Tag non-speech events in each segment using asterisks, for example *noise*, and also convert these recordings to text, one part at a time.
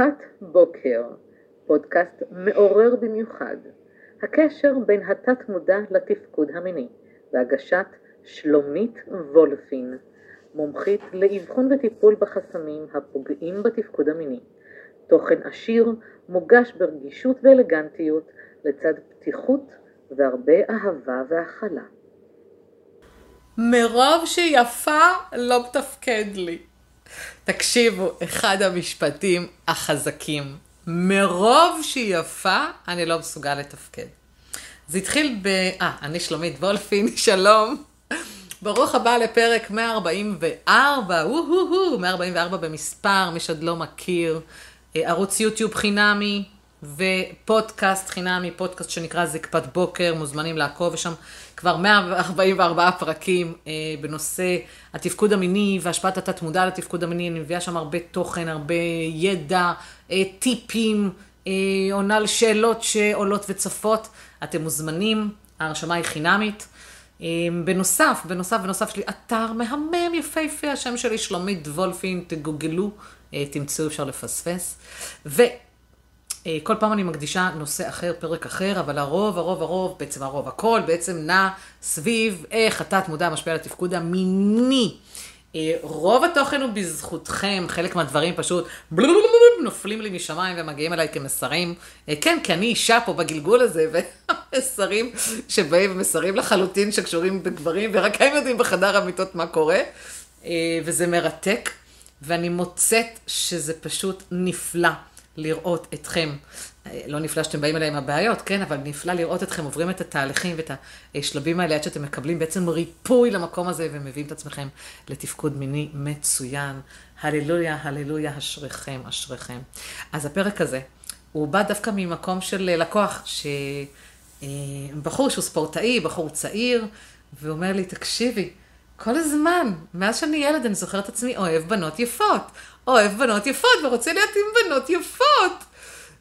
זקפת בוקר, פודקאסט מעורר במיוחד, הקשר בין התת מודע לתפקוד המיני, בהגשת שלומית וולפין, מומחית לאבחון וטיפול בחסמים הפוגעים בתפקוד המיני. תוכן עשיר, מוגש ברגישות ואלגנטיות, לצד פתיחות והרבה אהבה והכלה. מרוב שיפה לא מתפקד לי. תקשיבו, אחד המשפטים החזקים. מרוב שהיא יפה, אני לא מסוגל לתפקד. זה התחיל ב... אה, אני שלומית וולפין, *laughs* שלום. ברוך הבא לפרק 144, וואו, 144 במספר, מי שעוד לא מכיר. אה, ערוץ יוטיוב חינמי ופודקאסט חינמי, פודקאסט שנקרא זקפת בוקר, מוזמנים לעקוב, יש שם כבר 144 פרקים אה, בנושא התפקוד המיני והשפעת התת מודע לתפקוד המיני, אני מביאה שם הרבה תוכן, הרבה ידע, אה, טיפים, אה, עונה על שאלות שעולות וצפות, אתם מוזמנים, ההרשמה היא חינמית. אה, בנוסף, בנוסף, בנוסף, יש לי אתר מהמם יפהפה, השם שלי שלומית וולפין, תגוגלו, אה, תמצאו, אפשר לפספס. ו... אה, כל פעם אני מקדישה נושא אחר, פרק אחר, אבל הרוב, הרוב, הרוב, בעצם הרוב, הכל בעצם נע סביב איך התת מודע משפיע על התפקוד המיני. אה, רוב התוכן הוא בזכותכם, חלק מהדברים פשוט נופלים לי משמיים ומגיעים אליי כמסרים. כן, כי אני אישה פה בגלגול הזה, ומסרים שבאים מסרים לחלוטין שקשורים בגברים, ורק הם יודעים בחדר המיטות מה קורה, וזה מרתק, ואני מוצאת שזה פשוט נפלא. לראות אתכם, לא נפלא שאתם באים אליי עם הבעיות, כן, אבל נפלא לראות אתכם עוברים את התהליכים ואת השלבים האלה עד שאתם מקבלים בעצם ריפוי למקום הזה ומביאים את עצמכם לתפקוד מיני מצוין. הללויה, הללויה, אשריכם, אשריכם. אז הפרק הזה, הוא בא דווקא ממקום של לקוח, שבחור שהוא ספורטאי, בחור צעיר, ואומר לי, תקשיבי, כל הזמן, מאז שאני ילד, אני זוכרת את עצמי אוהב בנות יפות. אוהב בנות יפות ורוצה להיות עם בנות יפות.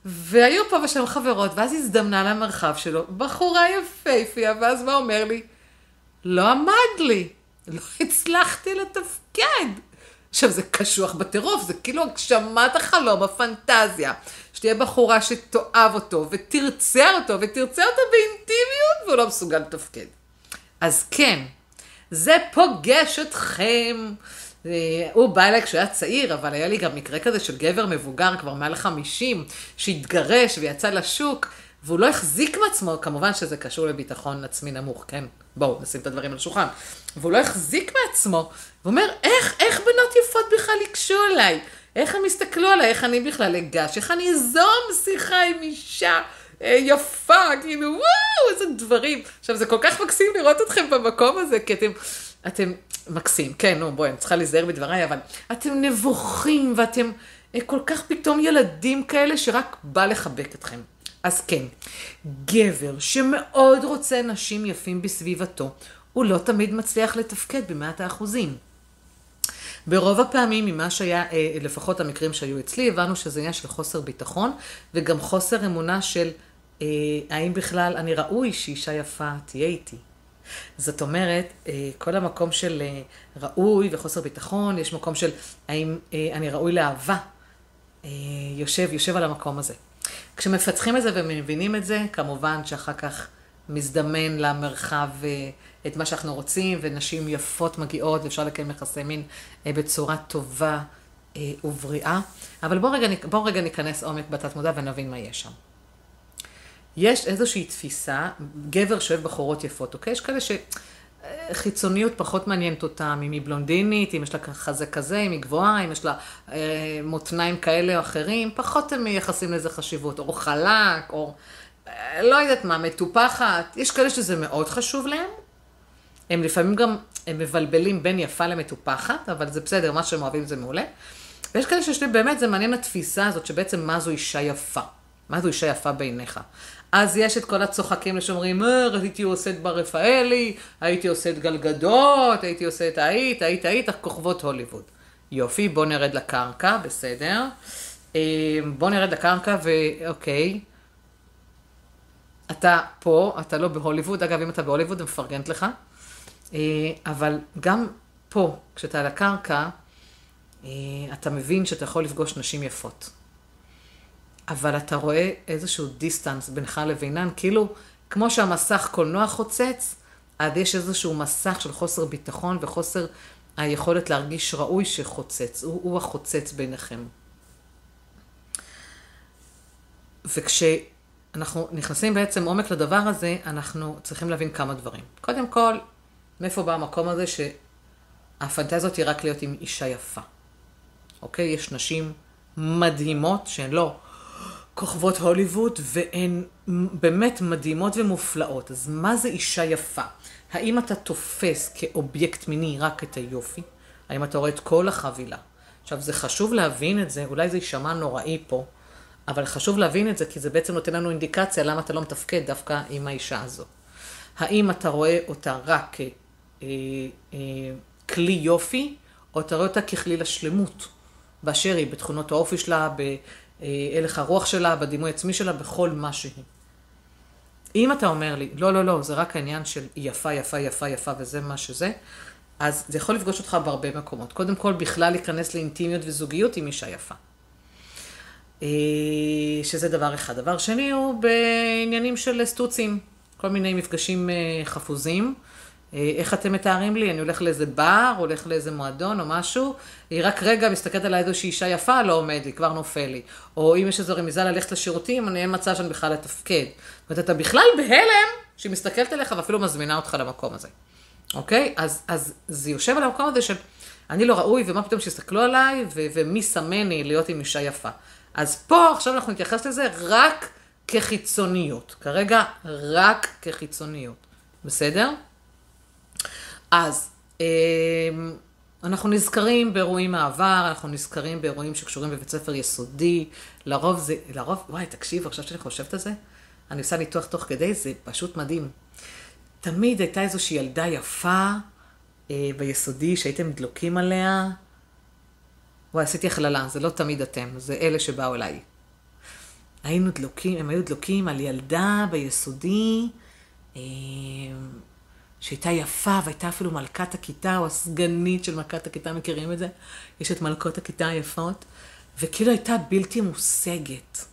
והיו פה ושם חברות, ואז הזדמנה למרחב שלו, בחורה יפהפייה, ואז מה אומר לי? לא עמד לי, לא הצלחתי לתפקד. עכשיו, זה קשוח בטירוף, זה כאילו הגשמת החלום, הפנטזיה. שתהיה בחורה שתאהב אותו, ותרצה אותו, ותרצה אותו באינטימיות, והוא לא מסוגל לתפקד. אז כן, זה פוגש אתכם. הוא בא אליי כשהוא היה צעיר, אבל היה לי גם מקרה כזה של גבר מבוגר, כבר מעל 50, שהתגרש ויצא לשוק, והוא לא החזיק מעצמו, כמובן שזה קשור לביטחון עצמי נמוך, כן? בואו, נשים את הדברים על השולחן. והוא לא החזיק מעצמו, ואומר, איך, איך בנות יפות בכלל ייגשו אליי? איך הם יסתכלו עליי? איך אני בכלל אגש? איך אני אזום שיחה עם אישה? אה, יפה, כאילו, וואו, איזה דברים. עכשיו, זה כל כך מקסים לראות אתכם במקום הזה, כי אתם, אתם מקסים, כן, נו, בואי, אני צריכה להיזהר בדבריי, אבל אתם נבוכים ואתם אה, כל כך פתאום ילדים כאלה שרק בא לחבק אתכם. אז כן, גבר שמאוד רוצה נשים יפים בסביבתו, הוא לא תמיד מצליח לתפקד במאת האחוזים. ברוב הפעמים ממה שהיה, אה, לפחות המקרים שהיו אצלי, הבנו שזה עניין של חוסר ביטחון, וגם חוסר אמונה של אה, האם בכלל אני ראוי שאישה יפה תהיה איתי. זאת אומרת, אה, כל המקום של אה, ראוי וחוסר ביטחון, יש מקום של האם אה, אני ראוי לאהבה, יושב, יושב על המקום הזה. כשמפצחים את זה ומבינים את זה, כמובן שאחר כך מזדמן למרחב את מה שאנחנו רוצים, ונשים יפות מגיעות, ואפשר לקיים יחסי מין בצורה טובה ובריאה. אבל בואו רגע, בוא רגע ניכנס עומק בתת מודע ונבין מה יש שם. יש איזושהי תפיסה, גבר שאוהב בחורות יפות, אוקיי? יש כאלה שחיצוניות פחות מעניינת אותם, אם היא בלונדינית, אם יש לה חזה כזה, אם היא גבוהה, אם יש לה אה, מותניים כאלה או אחרים, פחות הם מייחסים לזה חשיבות, או חלק, או אה, לא יודעת מה, מטופחת. יש כאלה שזה מאוד חשוב להם. הם לפעמים גם, הם מבלבלים בין יפה למטופחת, אבל זה בסדר, מה שהם אוהבים זה מעולה. ויש כאלה שיש לי, באמת, זה מעניין התפיסה הזאת, שבעצם מה זו אישה יפה. מה זו אישה יפה בעיניך? אז יש את כל הצוחקים שאומרים, אה, הייתי עושה את בר רפאלי, הייתי עושה את גלגדות, הייתי עושה את היית, היית, היית, כוכבות הוליווד. יופי, בוא נרד לקרקע, בסדר. אה, בוא נרד לקרקע ואוקיי. אתה פה, אתה לא בהוליווד, אגב, אם אתה בהוליווד, אני מפרגנת לך. אה, אבל גם פה, כשאתה על הקרקע, אתה מבין שאתה יכול לפגוש נשים יפות. אבל אתה רואה איזשהו דיסטנס בינך לבינן, כאילו, כמו שהמסך קולנוע חוצץ, אז יש איזשהו מסך של חוסר ביטחון וחוסר היכולת להרגיש ראוי שחוצץ, הוא, הוא החוצץ ביניכם. וכשאנחנו נכנסים בעצם עומק לדבר הזה, אנחנו צריכים להבין כמה דברים. קודם כל, מאיפה בא המקום הזה שהפנטזיה הזאת היא רק להיות עם אישה יפה. אוקיי? יש נשים מדהימות שהן לא כוכבות הוליווד, והן באמת מדהימות ומופלאות. אז מה זה אישה יפה? האם אתה תופס כאובייקט מיני רק את היופי? האם אתה רואה את כל החבילה? עכשיו, זה חשוב להבין את זה, אולי זה יישמע נוראי פה, אבל חשוב להבין את זה, כי זה בעצם נותן לנו אינדיקציה למה אתה לא מתפקד דווקא עם האישה הזו. האם אתה רואה אותה רק ככלי אה, אה, יופי, או אתה רואה אותה ככלי לשלמות, באשר היא, בתכונות האופי שלה, בהלך הרוח שלה, בדימוי עצמי שלה, בכל מה שהיא. אם אתה אומר לי, לא, לא, לא, זה רק העניין של יפה, יפה, יפה, יפה, וזה מה שזה, אז זה יכול לפגוש אותך בהרבה מקומות. קודם כל, בכלל להיכנס לאינטימיות וזוגיות עם אישה יפה. אה, שזה דבר אחד. דבר שני הוא בעניינים של סטוצים, כל מיני מפגשים אה, חפוזים. אה, איך אתם מתארים לי? אני הולך לאיזה בר, הולך לאיזה מועדון או משהו, היא רק רגע מסתכלת עליי איזושהי אישה יפה, לא עומד לי, כבר נופל לי. או אם יש איזו רמיזה ללכת לשירותים, אני אין מצב שאני בכלל אתפקד. זאת אומרת, אתה בכלל בהלם שהיא מסתכלת עליך ואפילו מזמינה אותך למקום הזה. אוקיי? אז, אז זה יושב על המקום הזה של אני לא ראוי, ומה פתאום שיסתכלו עליי, ו- ומי סמני להיות עם אישה יפה. אז פה עכשיו אנחנו נתייחס לזה רק כחיצוניות. כרגע רק כחיצוניות. בסדר? אז אמ, אנחנו נזכרים באירועים מהעבר, אנחנו נזכרים באירועים שקשורים בבית ספר יסודי. לרוב זה, לרוב, וואי, תקשיב, עכשיו שאני חושבת על זה, אני עושה ניתוח תוך כדי, זה פשוט מדהים. תמיד הייתה איזושהי ילדה יפה אה, ביסודי שהייתם דלוקים עליה. וואי, עשיתי הכללה, זה לא תמיד אתם, זה אלה שבאו אליי. היינו דלוקים, הם היו דלוקים על ילדה ביסודי, אה, שהייתה יפה והייתה אפילו מלכת הכיתה, או הסגנית של מלכת הכיתה, מכירים את זה? יש את מלכות הכיתה היפות, וכאילו הייתה בלתי מושגת.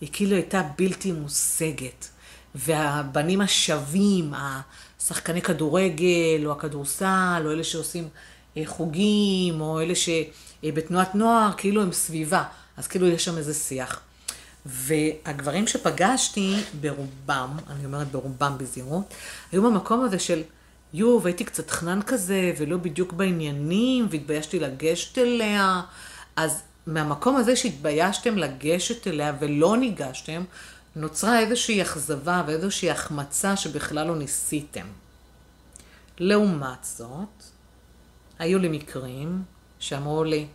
היא כאילו הייתה בלתי מושגת. והבנים השווים, השחקני כדורגל, או הכדורסל, או אלה שעושים אה, חוגים, או אלה שבתנועת נוער, כאילו הם סביבה. אז כאילו יש שם איזה שיח. והגברים שפגשתי, ברובם, אני אומרת ברובם בזהירות, היו במקום הזה של, יו, והייתי קצת חנן כזה, ולא בדיוק בעניינים, והתביישתי לגשת אליה. אז מהמקום הזה שהתביישתם לגשת אליה ולא ניגשתם, נוצרה איזושהי אכזבה ואיזושהי החמצה שבכלל לא ניסיתם. לעומת זאת, היו לי מקרים שאמרו לי,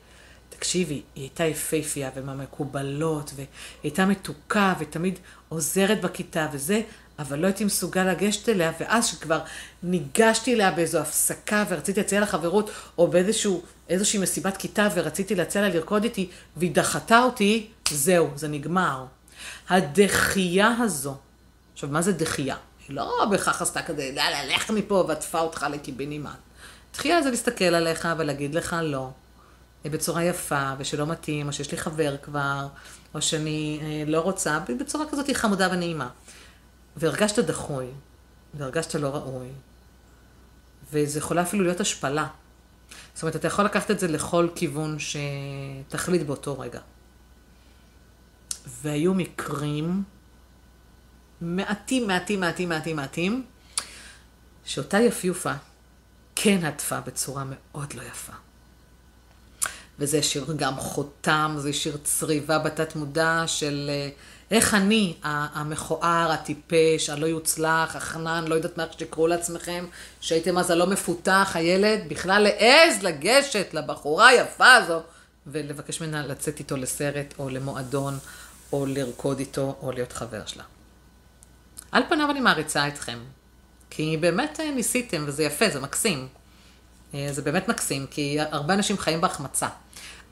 תקשיבי, היא הייתה יפייפייה ומהמקובלות, והיא הייתה מתוקה ותמיד עוזרת בכיתה וזה, אבל לא הייתי מסוגל לגשת אליה, ואז שכבר ניגשתי אליה באיזו הפסקה ורציתי להציע לה חברות, או באיזושהי מסיבת כיתה ורציתי להציע לה לרקוד איתי, והיא דחתה אותי, זהו, זה נגמר. הדחייה הזו, עכשיו, מה זה דחייה? היא לא בהכרח עשתה כזה, לך מפה ועטפה אותך לקיבינימט. דחייה זה להסתכל עליך ולהגיד לך לא. בצורה יפה, ושלא מתאים, או שיש לי חבר כבר, או שאני אה, לא רוצה, בצורה כזאת חמודה ונעימה. והרגשת דחוי, והרגשת לא ראוי, וזה יכולה אפילו להיות השפלה. זאת אומרת, אתה יכול לקחת את זה לכל כיוון שתחליט באותו רגע. והיו מקרים מעטים, מעטים, מעטים, מעטים, מעטים, שאותה יפיופה כן עטפה בצורה מאוד לא יפה. וזה השאיר גם חותם, זה השאיר צריבה בתת מודע של אה, איך אני, המכוער, הטיפש, הלא יוצלח, החנן, לא יודעת מה שתקראו לעצמכם, שהייתם אז הלא מפותח, הילד, בכלל לעז לגשת לבחורה היפה הזו, ולבקש ממנה לצאת איתו לסרט, או למועדון, או לרקוד איתו, או להיות חבר שלה. על פניו אני מעריצה אתכם, כי באמת אה, ניסיתם, וזה יפה, זה מקסים. אה, זה באמת מקסים, כי הרבה אנשים חיים בהחמצה.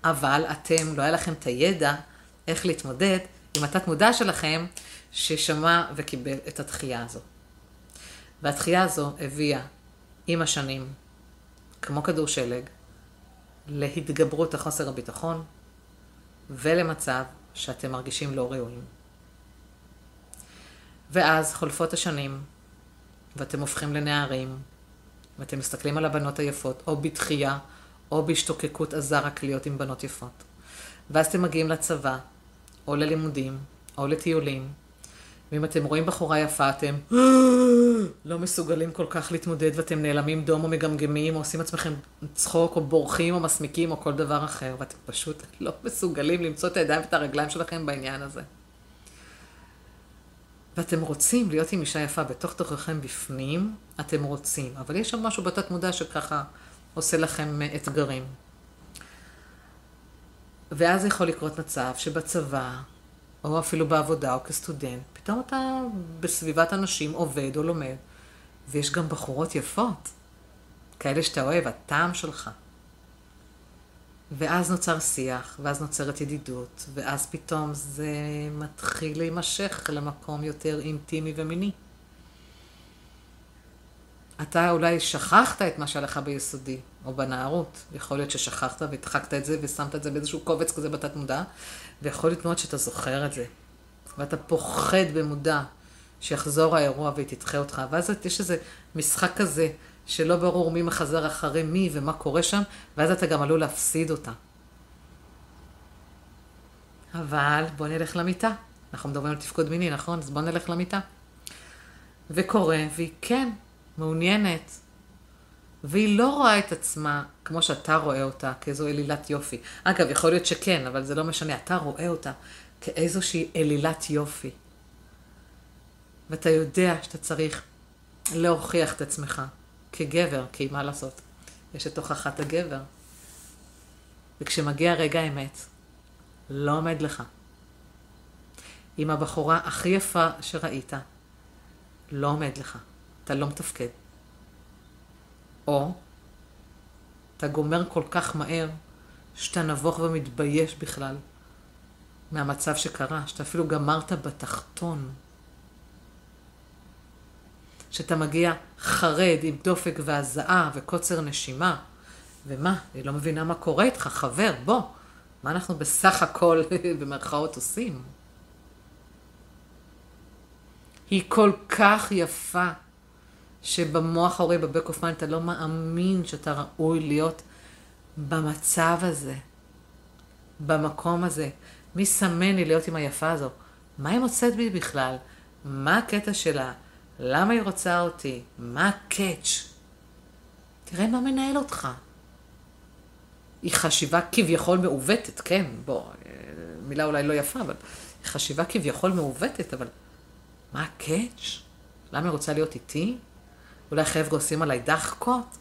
אבל אתם, לא היה לכם את הידע איך להתמודד עם התת מודע שלכם, ששמע וקיבל את התחייה הזו. והתחייה הזו הביאה עם השנים, כמו כדור שלג, להתגברות החוסר הביטחון, ולמצב שאתם מרגישים לא ראויים. ואז חולפות השנים, ואתם הופכים לנערים, ואתם מסתכלים על הבנות היפות, או בתחייה, או בהשתוקקות עזה רק להיות עם בנות יפות. ואז אתם מגיעים לצבא, או ללימודים, או לטיולים, ואם אתם רואים בחורה יפה, אתם לא מסוגלים כל כך להתמודד, ואתם נעלמים דום או מגמגמים, או עושים עצמכם צחוק, או בורחים, או מסמיקים, או כל דבר אחר, ואתם פשוט לא מסוגלים למצוא את הידיים ואת הרגליים שלכם בעניין הזה. ואתם רוצים להיות עם אישה יפה בתוך תוככם בפנים, אתם רוצים, אבל יש שם משהו בתת מודע שככה עושה לכם אתגרים. ואז יכול לקרות מצב שבצבא, או אפילו בעבודה, או כסטודנט, פתאום אתה בסביבת אנשים עובד או לומד, ויש גם בחורות יפות, כאלה שאתה אוהב, הטעם שלך. ואז נוצר שיח, ואז נוצרת ידידות, ואז פתאום זה מתחיל להימשך למקום יותר אינטימי ומיני. אתה אולי שכחת את מה שהיה לך ביסודי, או בנערות. יכול להיות ששכחת והדחקת את זה ושמת את זה באיזשהו קובץ כזה בתת מודע, ויכול להיות מאוד שאתה זוכר את זה. ואתה פוחד במודע שיחזור האירוע והיא תדחה אותך. ואז יש איזה משחק כזה שלא ברור מי מחזר אחרי מי ומה קורה שם, ואז אתה גם עלול להפסיד אותה. אבל בוא נלך למיטה. אנחנו מדברים על תפקוד מיני, נכון? אז בוא נלך למיטה. וקורה, והיא כן מעוניינת, והיא לא רואה את עצמה כמו שאתה רואה אותה, כאיזו אלילת יופי. אגב, יכול להיות שכן, אבל זה לא משנה, אתה רואה אותה כאיזושהי אלילת יופי. ואתה יודע שאתה צריך להוכיח את עצמך כגבר, כי מה לעשות? יש את הוכחת הגבר. וכשמגיע רגע האמת, לא עומד לך. עם הבחורה הכי יפה שראית, לא עומד לך. אתה לא מתפקד. או אתה גומר כל כך מהר, שאתה נבוך ומתבייש בכלל מהמצב שקרה, שאתה אפילו גמרת בתחתון. שאתה מגיע חרד עם דופק והזעה וקוצר נשימה, ומה, אני לא מבינה מה קורה איתך, חבר, בוא, מה אנחנו בסך הכל *laughs* במרכאות עושים? היא כל כך יפה, שבמוח האחורי, ב back of mind, אתה לא מאמין שאתה ראוי להיות במצב הזה, במקום הזה. מי סמן לי להיות עם היפה הזו? מה היא מוצאת בי בכלל? מה הקטע שלה? למה היא רוצה אותי? מה ה catch? תראה מה מנהל אותך. היא חשיבה כביכול מעוותת, כן, בוא, מילה אולי לא יפה, אבל היא חשיבה כביכול מעוותת, אבל מה הקאץ'? למה היא רוצה להיות איתי? אולי חבר'ה עושים עליי דחקות?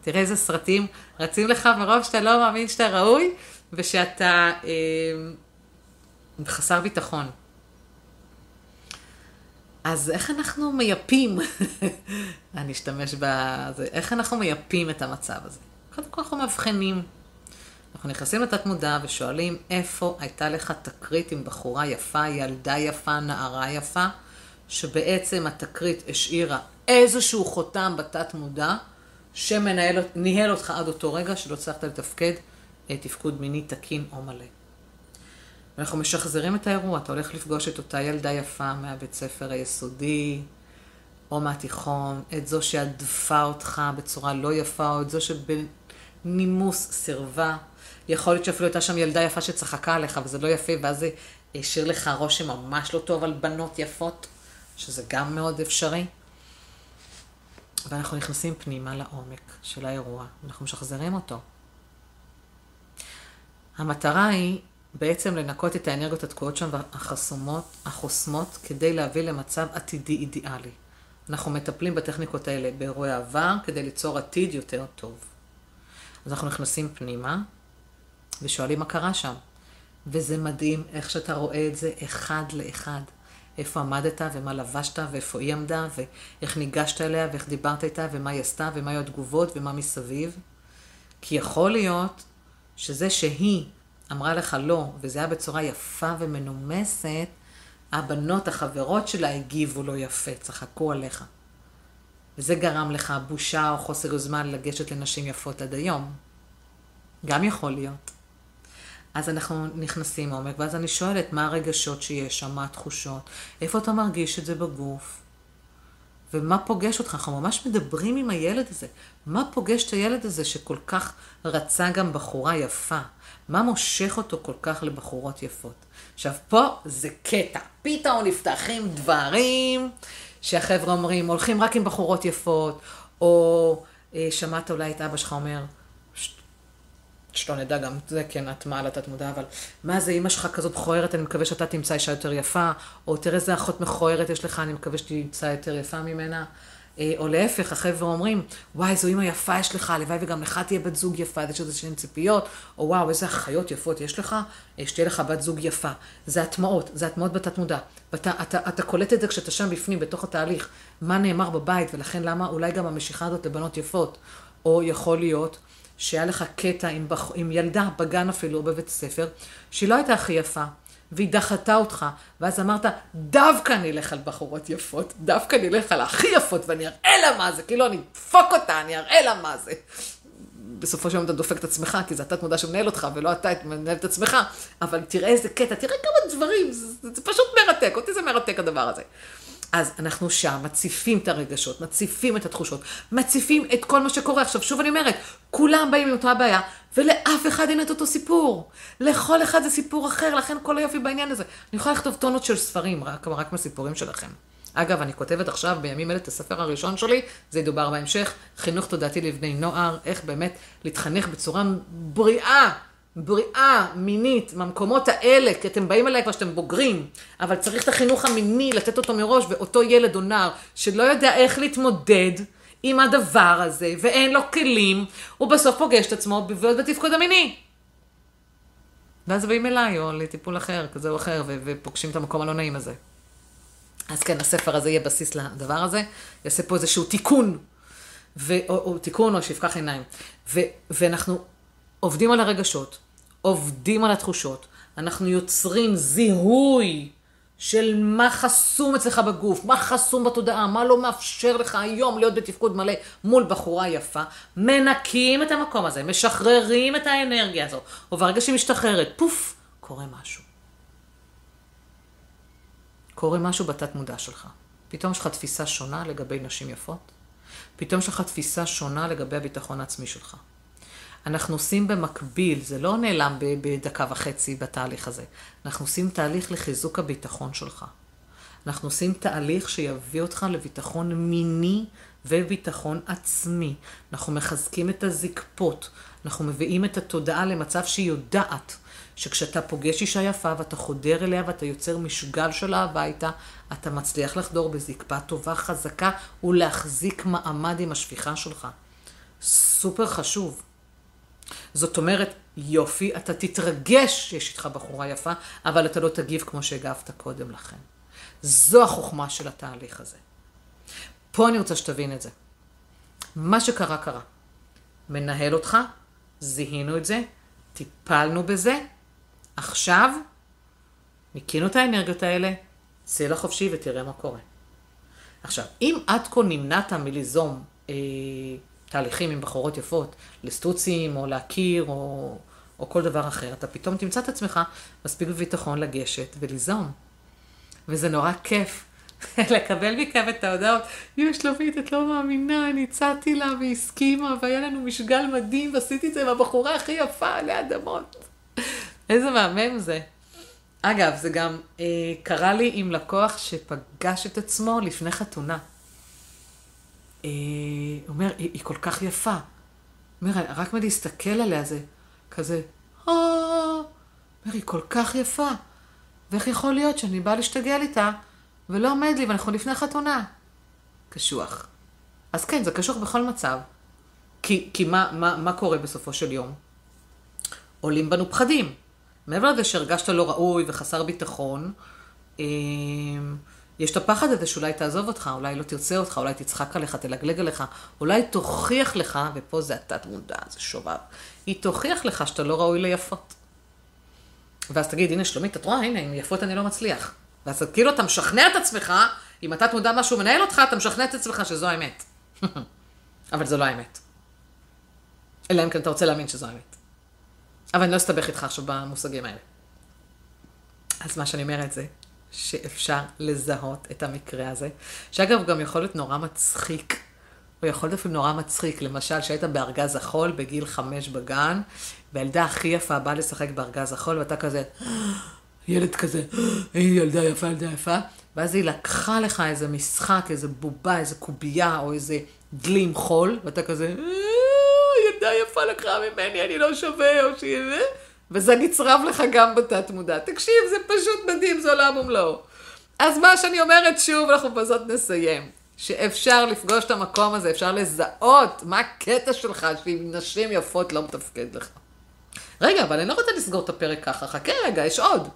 תראה איזה סרטים רצים לך מרוב שאתה לא מאמין שאתה ראוי, ושאתה אה, חסר ביטחון. אז איך אנחנו מייפים, *laughs* אני אשתמש בזה, איך אנחנו מייפים את המצב הזה? קודם כל אנחנו מבחינים. אנחנו נכנסים לתת מודע ושואלים איפה הייתה לך תקרית עם בחורה יפה, ילדה יפה, נערה יפה, שבעצם התקרית השאירה איזשהו חותם בתת מודע, שניהל אותך עד אותו רגע שלא הצלחת לתפקד אה, תפקוד מיני תקין או מלא. אנחנו משחזרים את האירוע, אתה הולך לפגוש את אותה ילדה יפה מהבית ספר היסודי, או מהתיכון, את זו שהדפה אותך בצורה לא יפה, או את זו שבנימוס סירבה. יכול להיות שאפילו הייתה שם ילדה יפה שצחקה עליך, וזה לא יפה, ואז זה השאיר לך רושם ממש לא טוב על בנות יפות, שזה גם מאוד אפשרי. ואנחנו נכנסים פנימה לעומק של האירוע, אנחנו משחזרים אותו. המטרה היא בעצם לנקות את האנרגיות התקועות שם החסומות, החוסמות, כדי להביא למצב עתידי אידיאלי. אנחנו מטפלים בטכניקות האלה באירועי עבר, כדי ליצור עתיד יותר טוב. אז אנחנו נכנסים פנימה, ושואלים מה קרה שם. וזה מדהים איך שאתה רואה את זה אחד לאחד. איפה עמדת ומה לבשת ואיפה היא עמדה ואיך ניגשת אליה ואיך דיברת איתה ומה היא עשתה ומה היו התגובות ומה מסביב. כי יכול להיות שזה שהיא אמרה לך לא, וזה היה בצורה יפה ומנומסת, הבנות, החברות שלה הגיבו לא יפה, צחקו עליך. וזה גרם לך בושה או חוסר יוזמה לגשת לנשים יפות עד היום. גם יכול להיות. אז אנחנו נכנסים לעומק, ואז אני שואלת מה הרגשות שיש שם, מה התחושות, איפה אתה מרגיש את זה בגוף, ומה פוגש אותך. אנחנו ממש מדברים עם הילד הזה. מה פוגש את הילד הזה שכל כך רצה גם בחורה יפה? מה מושך אותו כל כך לבחורות יפות? עכשיו, פה זה קטע. פתאום נפתחים דברים שהחבר'ה אומרים, הולכים רק עם בחורות יפות, או אה, שמעת אולי את אבא שלך אומר, שלא נדע גם זה, כן, את מעל התת מודע, אבל מה זה, אמא שלך כזאת מכוערת, אני מקווה שאתה תמצא אישה יותר יפה, או תראה איזה אחות מכוערת יש לך, אני מקווה שתמצא יותר יפה ממנה. אה, או להפך, החבר'ה אומרים, וואי, איזו אימא יפה יש לך, הלוואי וגם לך תהיה בת זוג יפה, יש איזה שהן ציפיות, או וואו, איזה אחיות יפות יש לך, אה, שתהיה לך בת זוג יפה. זה הטמעות, זה הטמעות בתת מודע. ואתה אתה, אתה קולט את זה כשאתה שם בפנים, בתוך התהליך, מה נאמר בבית, ולכן למה אולי גם המשיכה הזאת לבנות יפות. או יכול להיות שהיה לך קטע עם, בח... עם ילדה בגן אפילו, או בבית ספר, שהיא לא הייתה הכי יפה, והיא דחתה אותך, ואז אמרת, דווקא אני אלך על בחורות יפות, דווקא אני אלך על הכי יפות, ואני אראה לה מה זה, כאילו אני אדפוק אותה, אני אראה לה מה זה. בסופו של יום אתה דופק את עצמך, כי זה התת מודע שמנהל אותך, ולא אתה מנהל את עצמך, אבל תראה איזה קטע, תראה כמה דברים, זה, זה פשוט מרתק, אותי זה מרתק הדבר הזה. אז אנחנו שם, מציפים את הרגשות, מציפים את התחושות, מציפים את כל מה שקורה. עכשיו, שוב אני אומרת, כולם באים עם אותה בעיה, ולאף אחד אין את אותו סיפור. לכל אחד זה סיפור אחר, לכן כל היופי בעניין הזה. אני יכולה לכתוב טונות של ספרים, רק, רק מהסיפורים שלכם. אגב, אני כותבת עכשיו, בימים אלה, את הספר הראשון שלי, זה ידובר בהמשך, חינוך תודעתי לבני נוער, איך באמת להתחנך בצורה בריאה. בריאה מינית מהמקומות האלה, כי אתם באים אליי כבר שאתם בוגרים, אבל צריך את החינוך המיני, לתת אותו מראש, ואותו ילד או נער שלא יודע איך להתמודד עם הדבר הזה, ואין לו כלים, הוא בסוף פוגש את עצמו בבעיות בתפקוד המיני. ואז באים אליי, או לטיפול אחר, כזה או אחר, ופוגשים את המקום הלא נעים הזה. אז כן, הספר הזה יהיה בסיס לדבר הזה, יעשה פה איזשהו תיקון, ו, או, או תיקון או שיפקח עיניים. ו, ואנחנו עובדים על הרגשות, עובדים על התחושות, אנחנו יוצרים זיהוי של מה חסום אצלך בגוף, מה חסום בתודעה, מה לא מאפשר לך היום להיות בתפקוד מלא מול בחורה יפה, מנקים את המקום הזה, משחררים את האנרגיה הזו, וברגע שהיא משתחררת, פוף, קורה משהו. קורה משהו בתת מודע שלך. פתאום יש לך תפיסה שונה לגבי נשים יפות, פתאום יש לך תפיסה שונה לגבי הביטחון העצמי שלך. אנחנו עושים במקביל, זה לא נעלם בדקה וחצי בתהליך הזה. אנחנו עושים תהליך לחיזוק הביטחון שלך. אנחנו עושים תהליך שיביא אותך לביטחון מיני וביטחון עצמי. אנחנו מחזקים את הזקפות. אנחנו מביאים את התודעה למצב שהיא יודעת שכשאתה פוגש אישה יפה ואתה חודר אליה ואתה יוצר משגל של אהבה איתה, אתה מצליח לחדור בזקפה טובה חזקה ולהחזיק מעמד עם השפיכה שלך. סופר חשוב. זאת אומרת, יופי, אתה תתרגש שיש איתך בחורה יפה, אבל אתה לא תגיב כמו שהגבת קודם לכן. זו החוכמה של התהליך הזה. פה אני רוצה שתבין את זה. מה שקרה, קרה. מנהל אותך, זיהינו את זה, טיפלנו בזה, עכשיו ניקינו את האנרגיות האלה, צא לחופשי ותראה מה קורה. עכשיו, אם עד כה נמנעת מליזום אה, תהליכים עם בחורות יפות, לסטוצים או להכיר או, או כל דבר אחר, אתה פתאום תמצא את עצמך מספיק בביטחון לגשת וליזום. וזה נורא כיף *laughs* לקבל מכם את ההודעות, יואו שלומית, את לא מאמינה, אני הצעתי לה והיא הסכימה, והיה לנו משגל מדהים, ועשיתי את זה עם הבחורה הכי יפה עלי אדמות. איזה מהמם זה. אגב, זה גם אה, קרה לי עם לקוח שפגש את עצמו לפני חתונה. אה, הוא אומר, היא, היא כל כך יפה. אומר, רק מלהסתכל עליה זה כזה, אה, אומר, היא כל כך יפה. ואיך יכול להיות שאני באה להשתגע איתה, ולא עומד לי, ואנחנו לפני חתונה? קשוח. אז כן, זה קשוח בכל מצב. כי, כי מה, מה, מה קורה בסופו של יום? עולים בנו פחדים. מעבר לזה שהרגשת לא ראוי וחסר ביטחון, אה, יש את הפחד הזה שאולי תעזוב אותך, אולי לא תרצה אותך, אולי תצחק עליך, תלגלג עליך, אולי תוכיח לך, ופה זה התת מודע, זה שובב, היא תוכיח לך שאתה לא ראוי ליפות. ואז תגיד, הנה שלומית, את רואה, הנה, עם יפות אני לא מצליח. ואז כאילו אתה משכנע את עצמך, אם התת מודע משהו מנהל אותך, אתה משכנע את עצמך שזו האמת. *laughs* אבל זו לא האמת. אלא אם כן אתה רוצה להאמין שזו האמת. אבל אני לא אסתבך איתך עכשיו במושגים האלה. אז מה שאני אומרת זה שאפשר לזהות את המקרה הזה, שאגב, גם יכול להיות נורא מצחיק. הוא יכול להיות אפילו נורא מצחיק. למשל, שהיית בארגז החול בגיל חמש בגן, והילדה הכי יפה באה לשחק בארגז החול, ואתה כזה, ילד כזה, היא ילדה יפה, ילדה יפה, ואז היא לקחה לך איזה משחק, איזה בובה, איזה קובייה, או איזה דלי עם חול, ואתה כזה, "אה, ילדה יפה לקחה ממני, אני לא שווה, או שהיא... וזה נצרב לך גם בתת מודע. תקשיב, זה פשוט מדהים, זה עולם ומלואו. אז מה שאני אומרת שוב, אנחנו בזאת נסיים. שאפשר לפגוש את המקום הזה, אפשר לזהות מה הקטע שלך שעם נשים יפות לא מתפקד לך. רגע, אבל אני לא רוצה לסגור את הפרק ככה, חכה רגע, יש עוד.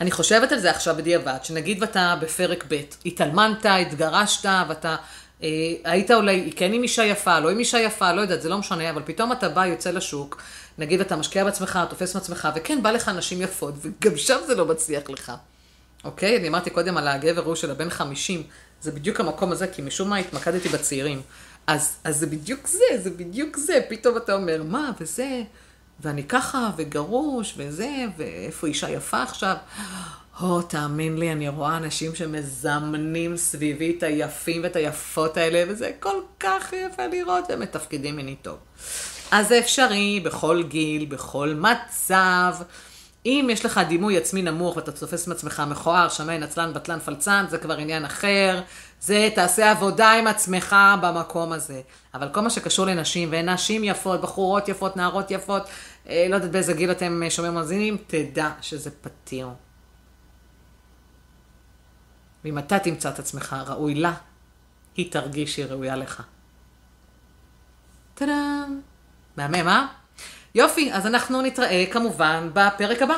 אני חושבת על זה עכשיו בדיעבד, שנגיד ואתה בפרק ב', התאלמנת, התגרשת, ואתה אה, היית אולי כן עם אישה יפה, לא עם אישה יפה, לא יודעת, זה לא משנה, אבל פתאום אתה בא, יוצא לשוק, נגיד אתה משקיע בעצמך, תופס מעצמך, וכן, בא לך נשים יפות, וגם שם זה לא מצליח לך. אוקיי? אני אמרתי קודם על הגבר ההוא של הבן 50, זה בדיוק המקום הזה, כי משום מה התמקדתי בצעירים. אז, אז זה בדיוק זה, זה בדיוק זה, פתאום אתה אומר, מה, וזה, ואני ככה, וגרוש, וזה, ואיפה אישה יפה עכשיו? או, תאמין לי, אני רואה אנשים שמזמנים סביבי את היפים ואת היפות האלה, וזה כל כך יפה לראות, והם מתפקדים מיני טוב. אז זה אפשרי בכל גיל, בכל מצב. אם יש לך דימוי עצמי נמוך ואתה תופס עם עצמך מכוער, שמן, עצלן, בטלן, פלצן, זה כבר עניין אחר. זה תעשה עבודה עם עצמך במקום הזה. אבל כל מה שקשור לנשים, ונשים יפות, בחורות יפות, נערות יפות, אה, לא יודעת באיזה גיל אתם אה, שומעים מאזינים, תדע שזה פתיר. ואם אתה תמצא את עצמך ראוי לה, היא תרגיש שהיא ראויה לך. טאדאם. מהמם, אה? יופי, אז אנחנו נתראה כמובן בפרק הבא.